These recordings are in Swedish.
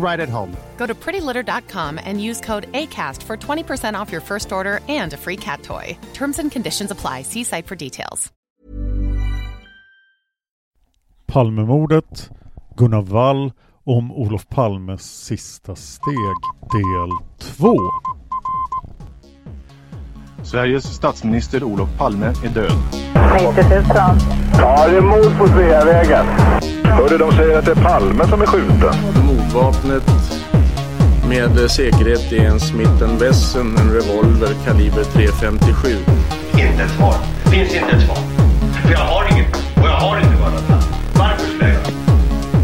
right at home. Go to prettylitter.com and use code ACAST for 20% off your first order and a free cat toy. Terms and conditions apply. See site for details. Palmemordet, Gunnar Wall om Olof Palmes sista steg, del 2. Sveriges statsminister Olof Palme är död. 90 000. Ja, det är mord på Sveavägen. Hörde de säger att det är Palme som är skjuten. Mordvapnet med säkerhet är en Smith Wesson, en revolver kaliber .357. Inte ett svar. Finns inte ett svar. För jag har inget. Och jag har inte varit. Varför skulle jag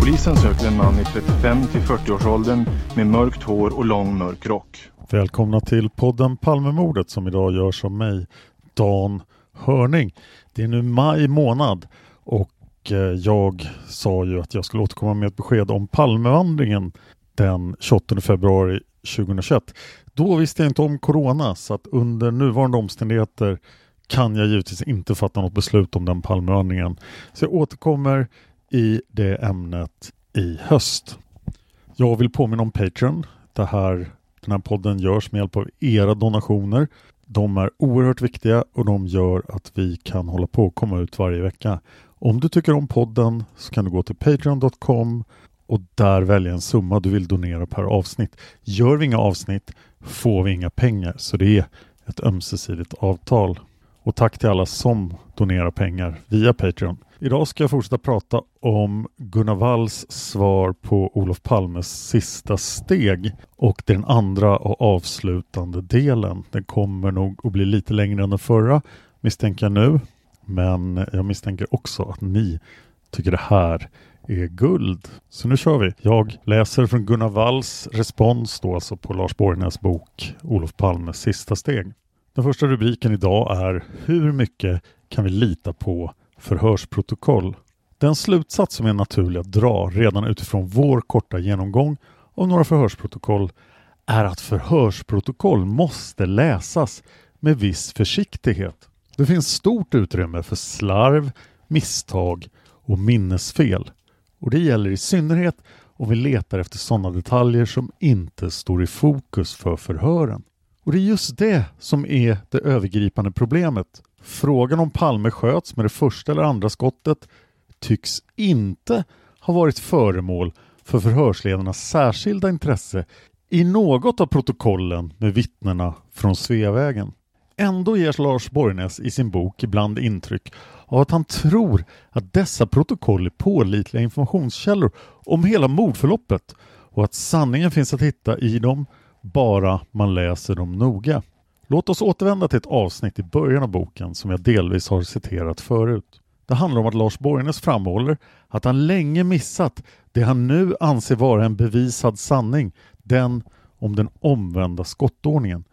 Polisen söker en man i 35 till 40-årsåldern med mörkt hår och lång mörk rock. Välkomna till podden Palmemordet som idag görs av mig, Dan Hörning. Det är nu maj månad och Eh, jag sa ju att jag skulle återkomma med ett besked om Palmevandringen den 28 februari 2021. Då visste jag inte om Corona så att under nuvarande omständigheter kan jag givetvis inte fatta något beslut om den Palmevandringen. Så jag återkommer i det ämnet i höst. Jag vill påminna om Patreon. Det här, den här podden görs med hjälp av era donationer. De är oerhört viktiga och de gör att vi kan hålla på och komma ut varje vecka. Om du tycker om podden så kan du gå till patreon.com och där välja en summa du vill donera per avsnitt. Gör vi inga avsnitt får vi inga pengar så det är ett ömsesidigt avtal. Och tack till alla som donerar pengar via Patreon. Idag ska jag fortsätta prata om Gunnar Walls svar på Olof Palmes sista steg och den andra och avslutande delen. Den kommer nog att bli lite längre än den förra misstänker jag nu. Men jag misstänker också att ni tycker det här är guld. Så nu kör vi. Jag läser från Gunnar Walls respons då alltså på Lars Borgnäs bok Olof Palmes sista steg. Den första rubriken idag är Hur mycket kan vi lita på förhörsprotokoll? Den slutsats som är naturlig att dra redan utifrån vår korta genomgång av några förhörsprotokoll är att förhörsprotokoll måste läsas med viss försiktighet. Det finns stort utrymme för slarv, misstag och minnesfel. Och det gäller i synnerhet om vi letar efter sådana detaljer som inte står i fokus för förhören. Och det är just det som är det övergripande problemet. Frågan om Palme sköts med det första eller andra skottet tycks inte ha varit föremål för förhörsledarnas särskilda intresse i något av protokollen med vittnena från Sveavägen. Ändå ger Lars Borgnäs i sin bok ibland intryck av att han tror att dessa protokoll är pålitliga informationskällor om hela mordförloppet och att sanningen finns att hitta i dem bara man läser dem noga. Låt oss återvända till ett avsnitt i början av boken som jag delvis har citerat förut. Det handlar om att Lars Borgnäs framhåller att han länge missat det han nu anser vara en bevisad sanning, den om den omvända skottordningen.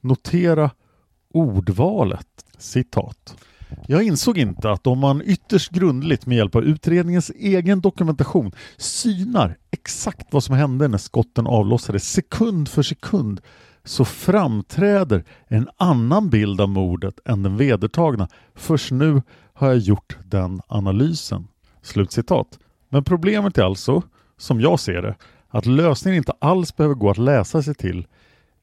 Notera ordvalet. Citat. Jag insåg inte att om man ytterst grundligt med hjälp av utredningens egen dokumentation synar exakt vad som hände när skotten avlossades sekund för sekund så framträder en annan bild av mordet än den vedertagna. Först nu har jag gjort den analysen. Slutcitat. Men problemet är alltså, som jag ser det, att lösningen inte alls behöver gå att läsa sig till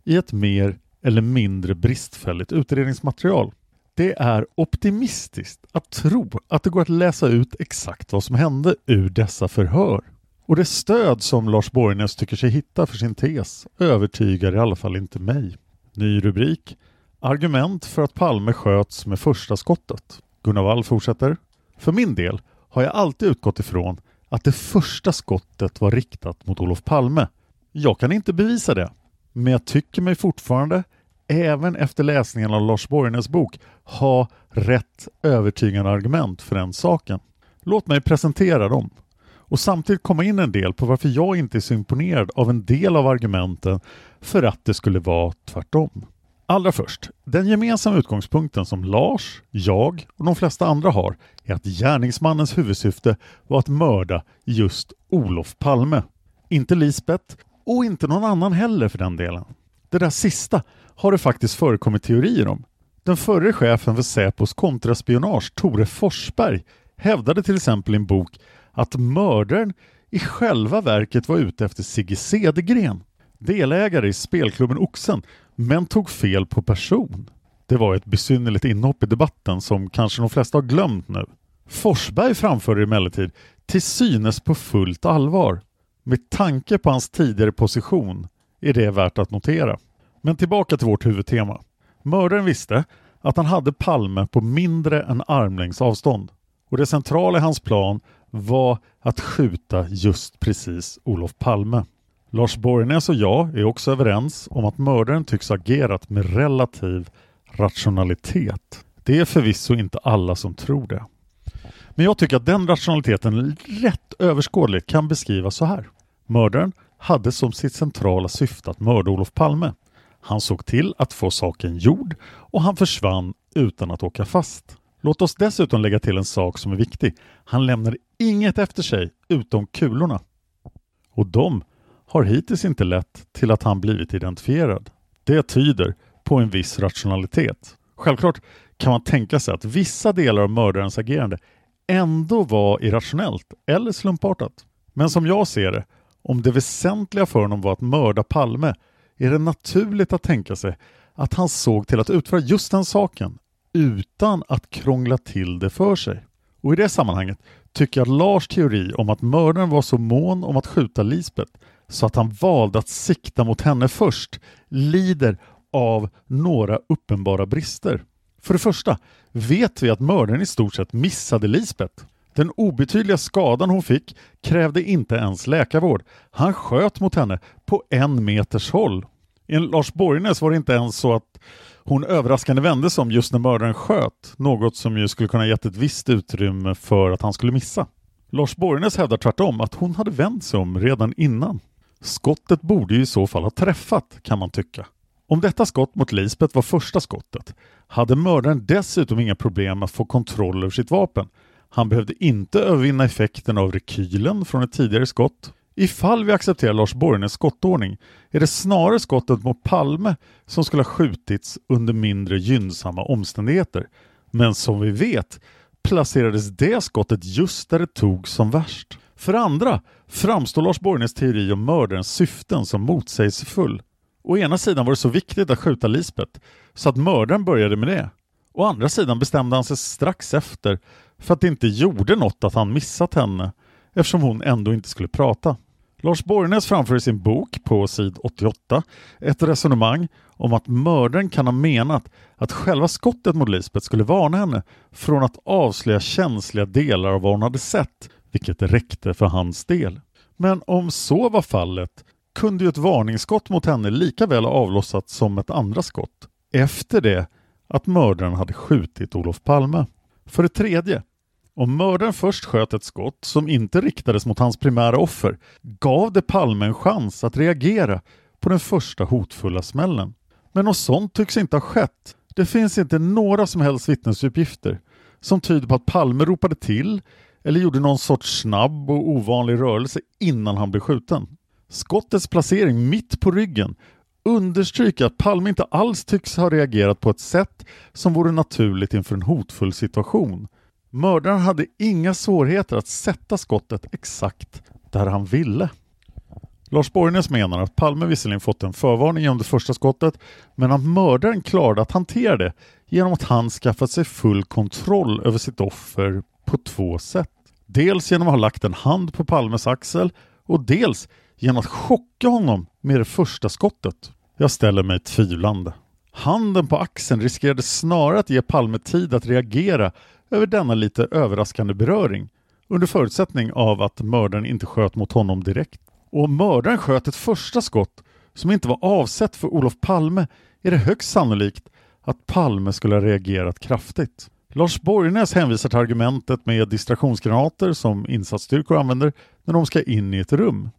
i ett mer eller mindre bristfälligt utredningsmaterial. Det är optimistiskt att tro att det går att läsa ut exakt vad som hände ur dessa förhör. Och det stöd som Lars Borgnäs tycker sig hitta för sin tes övertygar i alla fall inte mig. Ny rubrik Argument för att Palme sköts med första skottet. Gunnar Wall fortsätter. För min del har jag alltid utgått ifrån att det första skottet var riktat mot Olof Palme. Jag kan inte bevisa det, men jag tycker mig fortfarande, även efter läsningen av Lars Borgnäs bok, ha rätt övertygande argument för den saken. Låt mig presentera dem och samtidigt komma in en del på varför jag inte är så imponerad av en del av argumenten för att det skulle vara tvärtom. Allra först, den gemensamma utgångspunkten som Lars, jag och de flesta andra har är att gärningsmannens huvudsyfte var att mörda just Olof Palme. Inte Lisbeth och inte någon annan heller för den delen. Det där sista har det faktiskt förekommit teorier om. Den förre chefen för Säpos kontraspionage, Tore Forsberg, hävdade till exempel i en bok att mördaren i själva verket var ute efter Sigge Cedergren, delägare i spelklubben Oxen, men tog fel på person. Det var ett besynnerligt inhopp i debatten som kanske de flesta har glömt nu. Forsberg framförde emellertid till synes på fullt allvar. Med tanke på hans tidigare position är det värt att notera. Men tillbaka till vårt huvudtema. Mördaren visste att han hade Palme på mindre än armlängds avstånd och det centrala i hans plan var att skjuta just precis Olof Palme. Lars Borgnäs och jag är också överens om att mördaren tycks ha agerat med relativ rationalitet. Det är förvisso inte alla som tror det. Men jag tycker att den rationaliteten rätt överskådligt kan beskrivas så här. Mördaren hade som sitt centrala syfte att mörda Olof Palme. Han såg till att få saken gjord och han försvann utan att åka fast. Låt oss dessutom lägga till en sak som är viktig. Han lämnade inget efter sig utom kulorna. Och de har hittills inte lett till att han blivit identifierad. Det tyder på en viss rationalitet. Självklart kan man tänka sig att vissa delar av mördarens agerande ändå var irrationellt eller slumpartat. Men som jag ser det, om det väsentliga för honom var att mörda Palme är det naturligt att tänka sig att han såg till att utföra just den saken utan att krångla till det för sig. Och i det sammanhanget tycker jag att Lars teori om att mördaren var så mån om att skjuta Lisbeth så att han valde att sikta mot henne först lider av några uppenbara brister. För det första vet vi att mördaren i stort sett missade Lisbeth. Den obetydliga skadan hon fick krävde inte ens läkarvård. Han sköt mot henne på en meters håll. Enligt Lars Borgnäs var det inte ens så att hon överraskande vände sig om just när mördaren sköt, något som ju skulle kunna gett ett visst utrymme för att han skulle missa. Lars Borgnäs hävdar tvärtom att hon hade vänt sig om redan innan. Skottet borde ju i så fall ha träffat, kan man tycka. Om detta skott mot Lisbeth var första skottet hade mördaren dessutom inga problem att få kontroll över sitt vapen. Han behövde inte övervinna effekten av rekylen från ett tidigare skott Ifall vi accepterar Lars Borgnäs skottordning är det snarare skottet mot Palme som skulle ha skjutits under mindre gynnsamma omständigheter. Men som vi vet placerades det skottet just där det tog som värst. För andra framstår Lars Borgnäs teori om mördarens syften som motsägelsefull. Å ena sidan var det så viktigt att skjuta Lisbeth så att mördaren började med det. Å andra sidan bestämde han sig strax efter för att det inte gjorde något att han missat henne eftersom hon ändå inte skulle prata. Lars Borgnäs framför i sin bok på sid 88 ett resonemang om att mördaren kan ha menat att själva skottet mot Lisbeth skulle varna henne från att avslöja känsliga delar av vad hon hade sett, vilket räckte för hans del. Men om så var fallet kunde ju ett varningsskott mot henne lika väl ha avlossats som ett andra skott efter det att mördaren hade skjutit Olof Palme. För det tredje om mördaren först sköt ett skott som inte riktades mot hans primära offer gav det Palme en chans att reagera på den första hotfulla smällen. Men något sånt tycks inte ha skett. Det finns inte några som helst vittnesuppgifter som tyder på att Palme ropade till eller gjorde någon sorts snabb och ovanlig rörelse innan han blev skjuten. Skottets placering mitt på ryggen understryker att Palme inte alls tycks ha reagerat på ett sätt som vore naturligt inför en hotfull situation. Mördaren hade inga svårigheter att sätta skottet exakt där han ville. Lars Borgnäs menar att Palme visserligen fått en förvarning genom det första skottet men att mördaren klarade att hantera det genom att han skaffat sig full kontroll över sitt offer på två sätt. Dels genom att ha lagt en hand på Palmes axel och dels genom att chocka honom med det första skottet. Jag ställer mig tvivlande. Handen på axeln riskerade snarare att ge Palme tid att reagera över denna lite överraskande beröring under förutsättning av att mördaren inte sköt mot honom direkt. Och om mördaren sköt ett första skott som inte var avsett för Olof Palme är det högst sannolikt att Palme skulle ha reagerat kraftigt. Lars Borgnäs hänvisar till argumentet med distraktionsgranater som insatsstyrkor använder när de ska in i ett rum.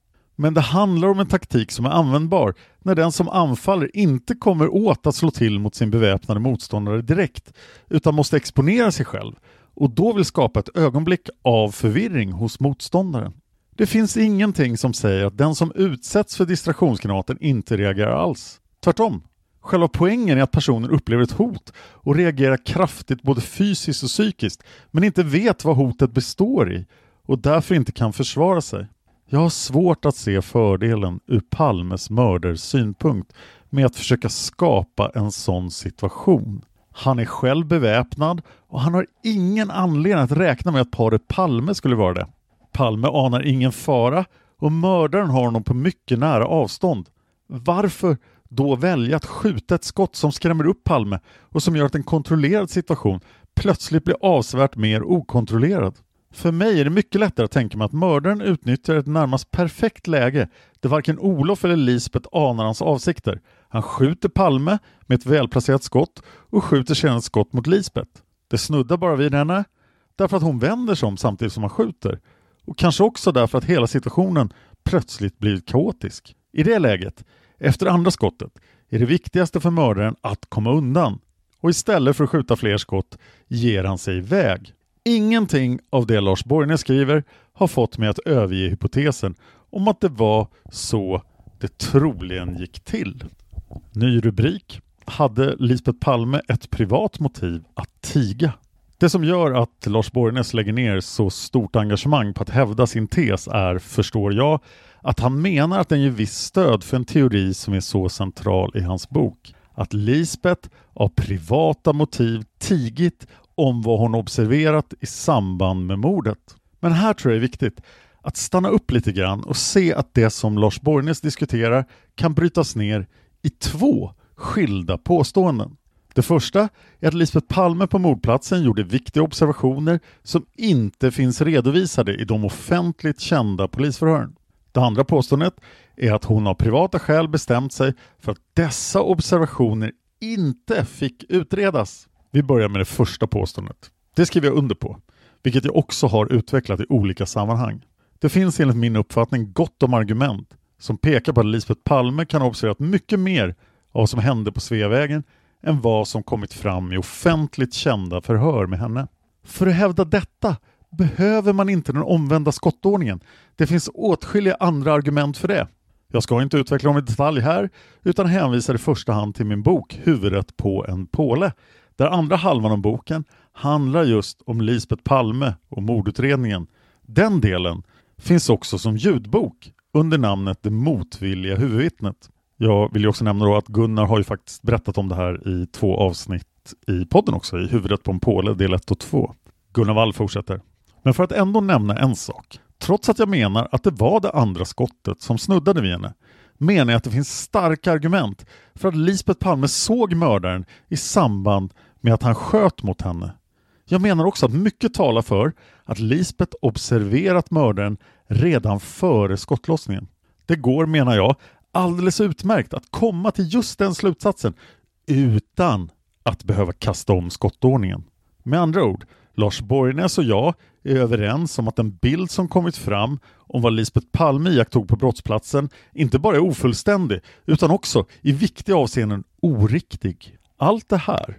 Men det handlar om en taktik som är användbar när den som anfaller inte kommer åt att slå till mot sin beväpnade motståndare direkt utan måste exponera sig själv och då vill skapa ett ögonblick av förvirring hos motståndaren. Det finns ingenting som säger att den som utsätts för distraktionsgranaten inte reagerar alls. Tvärtom. Själva poängen är att personen upplever ett hot och reagerar kraftigt både fysiskt och psykiskt men inte vet vad hotet består i och därför inte kan försvara sig. Jag har svårt att se fördelen ur Palmes mördarsynpunkt med att försöka skapa en sån situation. Han är själv beväpnad och han har ingen anledning att räkna med att paret Palme skulle vara det. Palme anar ingen fara och mördaren har honom på mycket nära avstånd. Varför då välja att skjuta ett skott som skrämmer upp Palme och som gör att en kontrollerad situation plötsligt blir avsevärt mer okontrollerad? För mig är det mycket lättare att tänka mig att mördaren utnyttjar ett närmast perfekt läge där varken Olof eller Lisbeth anar hans avsikter. Han skjuter Palme med ett välplacerat skott och skjuter sedan ett skott mot Lisbeth. Det snuddar bara vid henne därför att hon vänder sig om samtidigt som han skjuter och kanske också därför att hela situationen plötsligt blivit kaotisk. I det läget, efter andra skottet, är det viktigaste för mördaren att komma undan och istället för att skjuta fler skott ger han sig iväg. Ingenting av det Lars Borgnäs skriver har fått mig att överge hypotesen om att det var så det troligen gick till. Ny rubrik. Hade Lisbeth Palme ett privat motiv att tiga? Det som gör att Lars Borgnäs lägger ner så stort engagemang på att hävda sin tes är, förstår jag, att han menar att den ger visst stöd för en teori som är så central i hans bok. Att Lisbeth av privata motiv tigit om vad hon observerat i samband med mordet. Men här tror jag det är viktigt att stanna upp lite grann och se att det som Lars Borgnäs diskuterar kan brytas ner i två skilda påståenden. Det första är att Lisbeth Palme på mordplatsen gjorde viktiga observationer som inte finns redovisade i de offentligt kända polisförhören. Det andra påståendet är att hon av privata skäl bestämt sig för att dessa observationer inte fick utredas. Vi börjar med det första påståendet. Det skriver jag under på, vilket jag också har utvecklat i olika sammanhang. Det finns enligt min uppfattning gott om argument som pekar på att Lisbeth Palme kan ha observerat mycket mer av vad som hände på Sveavägen än vad som kommit fram i offentligt kända förhör med henne. För att hävda detta behöver man inte den omvända skottordningen. Det finns åtskilliga andra argument för det. Jag ska inte utveckla dem i detalj här utan hänvisar i första hand till min bok Huvudet på en påle där andra halvan av boken handlar just om Lisbeth Palme och mordutredningen. Den delen finns också som ljudbok under namnet Det motvilliga huvudvittnet. Jag vill ju också nämna då att Gunnar har ju faktiskt berättat om det här i två avsnitt i podden också, i Huvudet på en påle del 1 och 2. Gunnar Wall fortsätter. Men för att ändå nämna en sak. Trots att jag menar att det var det andra skottet som snuddade vid henne menar jag att det finns starka argument för att Lisbeth Palme såg mördaren i samband med att han sköt mot henne. Jag menar också att mycket talar för att Lisbeth observerat mördaren redan före skottlossningen. Det går, menar jag, alldeles utmärkt att komma till just den slutsatsen utan att behöva kasta om skottordningen. Med andra ord, Lars Borgnäs och jag är överens om att den bild som kommit fram om vad Lisbeth Palme iakttog på brottsplatsen inte bara är ofullständig utan också i viktiga avseenden oriktig. Allt det här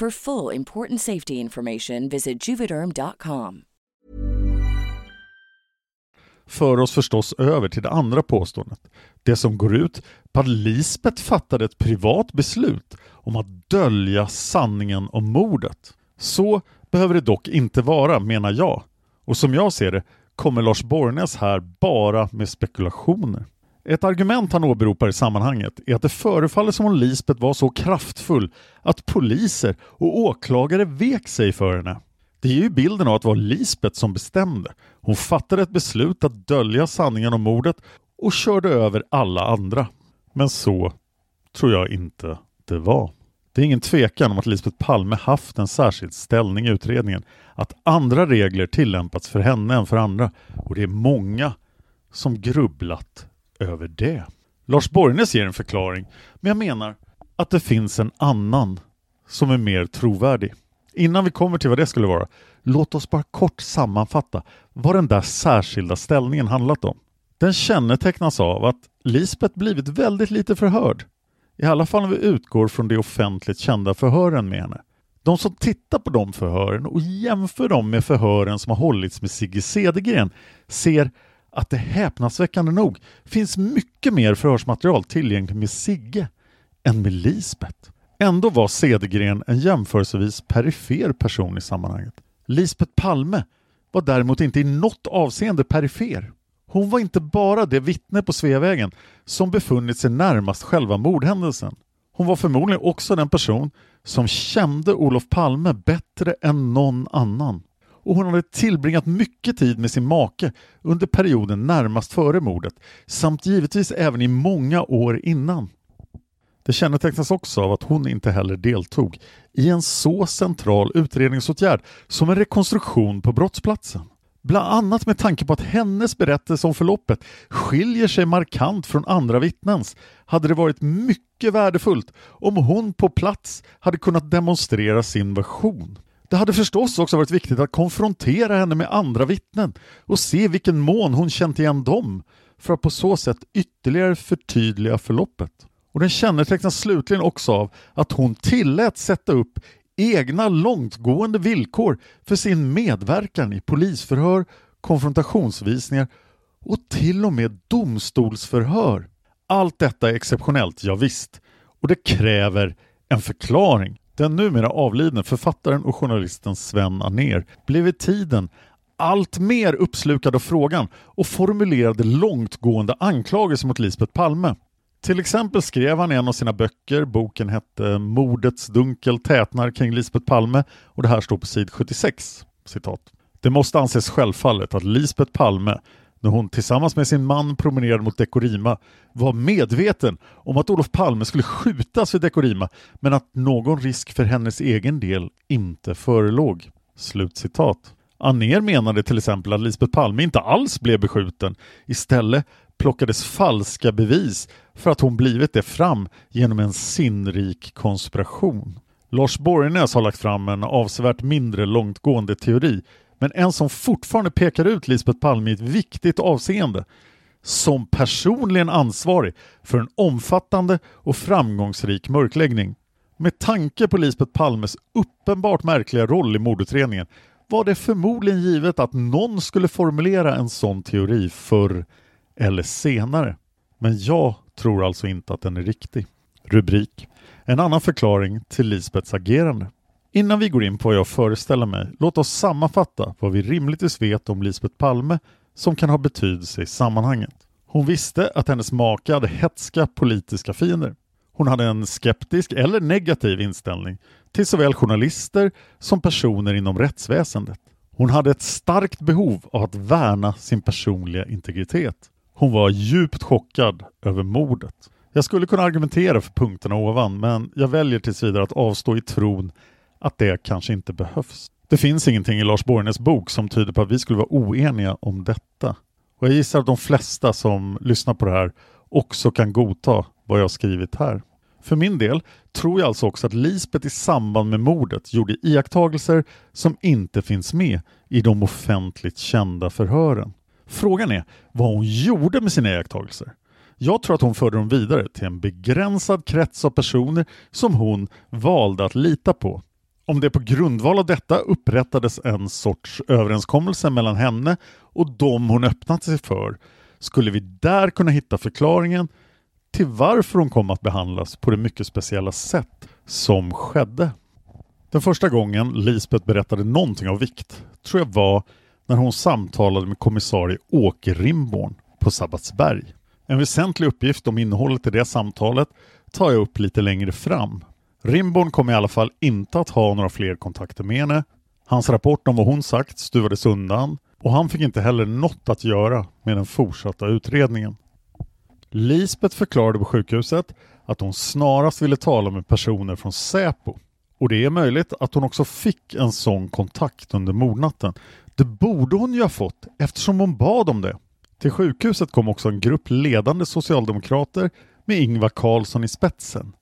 For full important safety information, visit juvederm.com. för oss förstås över till det andra påståendet. Det som går ut på att Lisbeth fattade ett privat beslut om att dölja sanningen om mordet. Så behöver det dock inte vara, menar jag. Och som jag ser det kommer Lars Borgnäs här bara med spekulationer. Ett argument han åberopar i sammanhanget är att det förefaller som om Lisbeth var så kraftfull att poliser och åklagare vek sig för henne. Det ger ju bilden av att det var Lisbeth som bestämde. Hon fattade ett beslut att dölja sanningen om mordet och körde över alla andra. Men så tror jag inte det var. Det är ingen tvekan om att Lisbeth Palme haft en särskild ställning i utredningen. Att andra regler tillämpats för henne än för andra. Och det är många som grubblat över det. Lars Borgnäs ger en förklaring, men jag menar att det finns en annan som är mer trovärdig. Innan vi kommer till vad det skulle vara, låt oss bara kort sammanfatta vad den där särskilda ställningen handlat om. Den kännetecknas av att Lisbeth blivit väldigt lite förhörd. I alla fall om vi utgår från de offentligt kända förhören med henne. De som tittar på de förhören och jämför dem med förhören som har hållits med Sigge Cedergren ser att det häpnadsväckande nog finns mycket mer förhörsmaterial tillgängligt med Sigge än med Lisbeth. Ändå var Cedergren en jämförelsevis perifer person i sammanhanget. Lisbeth Palme var däremot inte i något avseende perifer. Hon var inte bara det vittne på Sveavägen som befunnit sig närmast själva mordhändelsen. Hon var förmodligen också den person som kände Olof Palme bättre än någon annan. Och hon hade tillbringat mycket tid med sin make under perioden närmast före mordet samt givetvis även i många år innan. Det kännetecknas också av att hon inte heller deltog i en så central utredningsåtgärd som en rekonstruktion på brottsplatsen. Bland annat med tanke på att hennes berättelse om förloppet skiljer sig markant från andra vittnens hade det varit mycket värdefullt om hon på plats hade kunnat demonstrera sin version. Det hade förstås också varit viktigt att konfrontera henne med andra vittnen och se vilken mån hon känt igen dem för att på så sätt ytterligare förtydliga förloppet. Och den kännetecknas slutligen också av att hon tillät sätta upp egna långtgående villkor för sin medverkan i polisförhör, konfrontationsvisningar och till och med domstolsförhör. Allt detta är exceptionellt, ja visst, och det kräver en förklaring. Den numera avlidne författaren och journalisten Sven Aner blev i tiden allt mer uppslukad av frågan och formulerade långtgående anklagelser mot Lisbeth Palme. Till exempel skrev han i en av sina böcker, boken hette Mordets dunkel tätnar kring Lisbeth Palme och det här står på sid 76. Citat. Det måste anses självfallet att Lisbeth Palme när hon tillsammans med sin man promenerade mot Dekorima var medveten om att Olof Palme skulle skjutas vid Dekorima men att någon risk för hennes egen del inte förelåg. Slutcitat. Aner menade till exempel att Lisbeth Palme inte alls blev beskjuten. Istället plockades falska bevis för att hon blivit det fram genom en sinnrik konspiration. Lars Borgnäs har lagt fram en avsevärt mindre långtgående teori men en som fortfarande pekar ut Lisbeth Palme i ett viktigt avseende som personligen ansvarig för en omfattande och framgångsrik mörkläggning. Med tanke på Lisbeth Palmes uppenbart märkliga roll i mordutredningen var det förmodligen givet att någon skulle formulera en sån teori förr eller senare. Men jag tror alltså inte att den är riktig. Rubrik En annan förklaring till Lisbeths agerande. Innan vi går in på vad jag föreställer mig, låt oss sammanfatta vad vi rimligtvis vet om Lisbeth Palme som kan ha betydelse i sammanhanget. Hon visste att hennes make hade hetska politiska fiender. Hon hade en skeptisk eller negativ inställning till såväl journalister som personer inom rättsväsendet. Hon hade ett starkt behov av att värna sin personliga integritet. Hon var djupt chockad över mordet. Jag skulle kunna argumentera för punkterna ovan men jag väljer tills vidare att avstå i tron att det kanske inte behövs. Det finns ingenting i Lars Borgnäs bok som tyder på att vi skulle vara oeniga om detta. Och jag gissar att de flesta som lyssnar på det här också kan godta vad jag skrivit här. För min del tror jag alltså också att Lisbeth i samband med mordet gjorde iakttagelser som inte finns med i de offentligt kända förhören. Frågan är vad hon gjorde med sina iakttagelser. Jag tror att hon förde dem vidare till en begränsad krets av personer som hon valde att lita på. Om det på grundval av detta upprättades en sorts överenskommelse mellan henne och de hon öppnat sig för skulle vi där kunna hitta förklaringen till varför hon kom att behandlas på det mycket speciella sätt som skedde. Den första gången Lisbeth berättade någonting av vikt tror jag var när hon samtalade med kommissarie Åke Rimborn på Sabbatsberg. En väsentlig uppgift om innehållet i det samtalet tar jag upp lite längre fram. Rimborn kom i alla fall inte att ha några fler kontakter med henne. Hans rapport om vad hon sagt stuvades undan och han fick inte heller något att göra med den fortsatta utredningen. Lisbeth förklarade på sjukhuset att hon snarast ville tala med personer från Säpo och det är möjligt att hon också fick en sån kontakt under mordnatten. Det borde hon ju ha fått eftersom hon bad om det. Till sjukhuset kom också en grupp ledande socialdemokrater med Ingvar Carlsson i spetsen.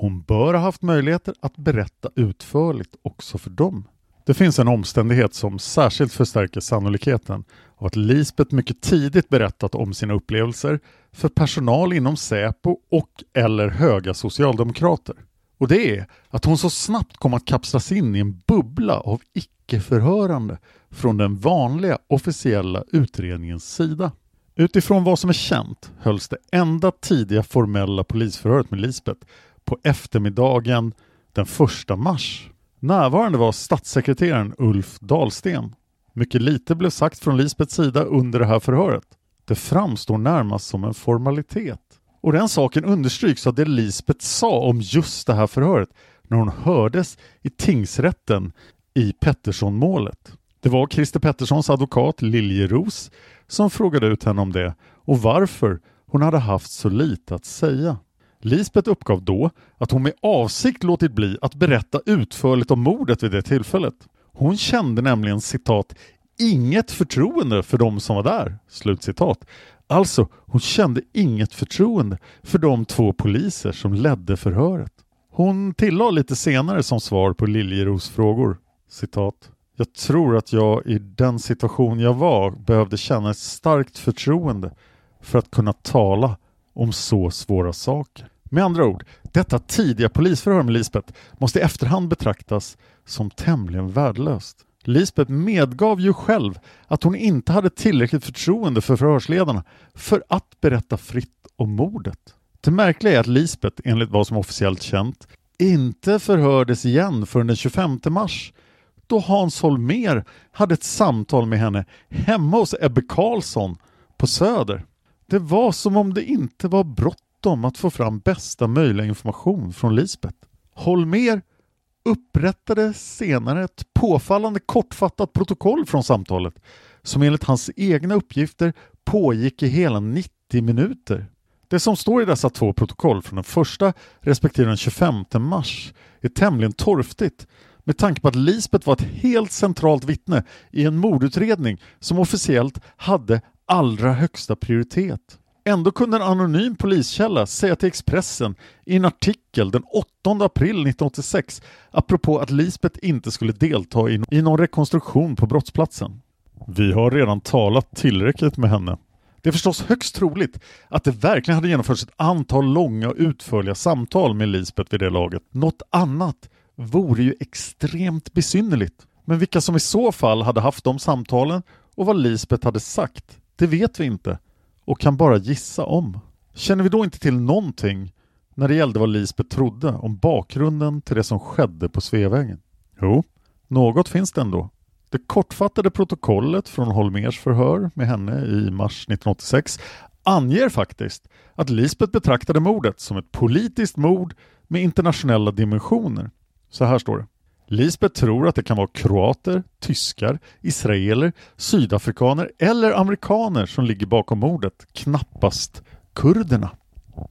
Hon bör ha haft möjligheter att berätta utförligt också för dem. Det finns en omständighet som särskilt förstärker sannolikheten av att Lisbeth mycket tidigt berättat om sina upplevelser för personal inom Säpo och eller höga socialdemokrater. Och det är att hon så snabbt kom att kapslas in i en bubbla av icke-förhörande från den vanliga officiella utredningens sida. Utifrån vad som är känt hölls det enda tidiga formella polisförhöret med Lisbeth på eftermiddagen den 1 mars. Närvarande var statssekreteraren Ulf Dahlsten. Mycket lite blev sagt från Lisbeths sida under det här förhöret. Det framstår närmast som en formalitet. Och den saken understryks av det Lisbeth sa om just det här förhöret när hon hördes i tingsrätten i Pettersson-målet. Det var Christer Petterssons advokat Liljeros som frågade ut henne om det och varför hon hade haft så lite att säga. Lisbeth uppgav då att hon med avsikt låtit bli att berätta utförligt om mordet vid det tillfället. Hon kände nämligen citat inget förtroende för de som var där. Slutcitat. Alltså, hon kände inget förtroende för de två poliser som ledde förhöret. Hon tillade lite senare som svar på Liljeros frågor. Citat. Jag tror att jag i den situation jag var behövde känna ett starkt förtroende för att kunna tala om så svåra saker. Med andra ord, detta tidiga polisförhör med Lisbeth måste i efterhand betraktas som tämligen värdelöst. Lisbeth medgav ju själv att hon inte hade tillräckligt förtroende för förhörsledarna för att berätta fritt om mordet. Det märkliga är att Lisbeth, enligt vad som officiellt känt, inte förhördes igen förrän den 25 mars då Hans Holmer hade ett samtal med henne hemma hos Ebbe Karlsson på Söder. Det var som om det inte var bråttom att få fram bästa möjliga information från Lisbeth. Holmer upprättade senare ett påfallande kortfattat protokoll från samtalet som enligt hans egna uppgifter pågick i hela 90 minuter. Det som står i dessa två protokoll från den första respektive den 25 mars är tämligen torftigt med tanke på att Lisbeth var ett helt centralt vittne i en mordutredning som officiellt hade allra högsta prioritet. Ändå kunde en anonym poliskälla säga till Expressen i en artikel den 8 april 1986 apropå att Lisbeth inte skulle delta i någon rekonstruktion på brottsplatsen. Vi har redan talat tillräckligt med henne. Det är förstås högst troligt att det verkligen hade genomförts ett antal långa och utförliga samtal med Lisbeth vid det laget. Något annat vore ju extremt besynnerligt. Men vilka som i så fall hade haft de samtalen och vad Lisbeth hade sagt, det vet vi inte och kan bara gissa om. Känner vi då inte till någonting när det gällde vad Lisbeth trodde om bakgrunden till det som skedde på Sveavägen? Jo, något finns det ändå. Det kortfattade protokollet från Holmers förhör med henne i mars 1986 anger faktiskt att Lisbeth betraktade mordet som ett politiskt mord med internationella dimensioner. Så här står det. Lisbeth tror att det kan vara kroater, tyskar, israeler, sydafrikaner eller amerikaner som ligger bakom mordet, knappast kurderna.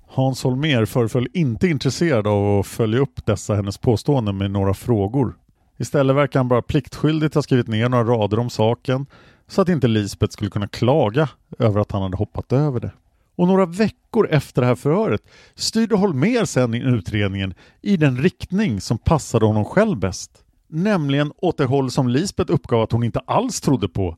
Hans Holmer föreföll inte intresserad av att följa upp dessa hennes påståenden med några frågor. Istället verkar han bara pliktskyldigt ha skrivit ner några rader om saken så att inte Lisbeth skulle kunna klaga över att han hade hoppat över det. Och några veckor efter det här förhöret styrde Holmer sedan utredningen i den riktning som passade honom själv bäst. Nämligen åt det håll som Lisbeth uppgav att hon inte alls trodde på.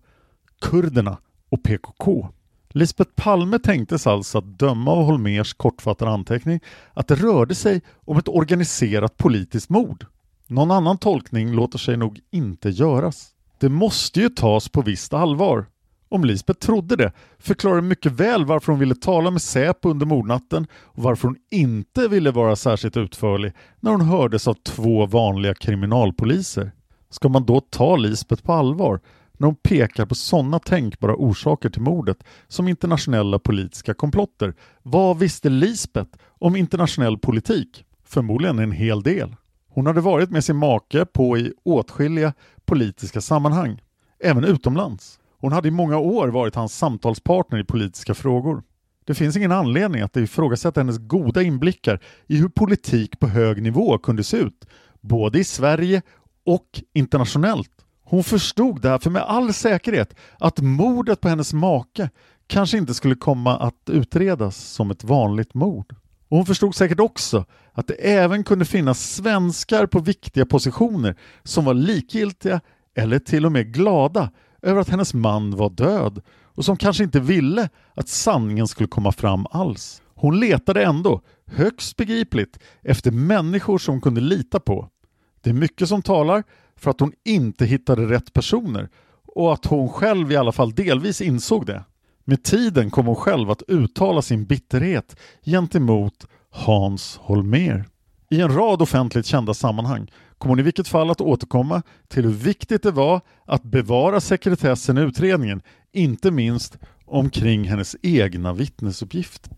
Kurderna och PKK. Lisbeth Palme tänktes alltså att döma av Holmers kortfattade anteckning att det rörde sig om ett organiserat politiskt mord. Någon annan tolkning låter sig nog inte göras. Det måste ju tas på visst allvar. Om Lisbeth trodde det förklarar det mycket väl varför hon ville tala med Säpo under mordnatten och varför hon inte ville vara särskilt utförlig när hon hördes av två vanliga kriminalpoliser. Ska man då ta Lisbeth på allvar när hon pekar på sådana tänkbara orsaker till mordet som internationella politiska komplotter? Vad visste Lisbeth om internationell politik? Förmodligen en hel del. Hon hade varit med sin make på i åtskilliga politiska sammanhang, även utomlands. Hon hade i många år varit hans samtalspartner i politiska frågor. Det finns ingen anledning att ifrågasätta hennes goda inblickar i hur politik på hög nivå kunde se ut, både i Sverige och internationellt. Hon förstod därför med all säkerhet att mordet på hennes make kanske inte skulle komma att utredas som ett vanligt mord. Och hon förstod säkert också att det även kunde finnas svenskar på viktiga positioner som var likgiltiga eller till och med glada över att hennes man var död och som kanske inte ville att sanningen skulle komma fram alls. Hon letade ändå, högst begripligt, efter människor som hon kunde lita på. Det är mycket som talar för att hon inte hittade rätt personer och att hon själv i alla fall delvis insåg det. Med tiden kom hon själv att uttala sin bitterhet gentemot Hans Holmer. I en rad offentligt kända sammanhang kommer hon i vilket fall att återkomma till hur viktigt det var att bevara sekretessen i utredningen, inte minst omkring hennes egna vittnesuppgifter.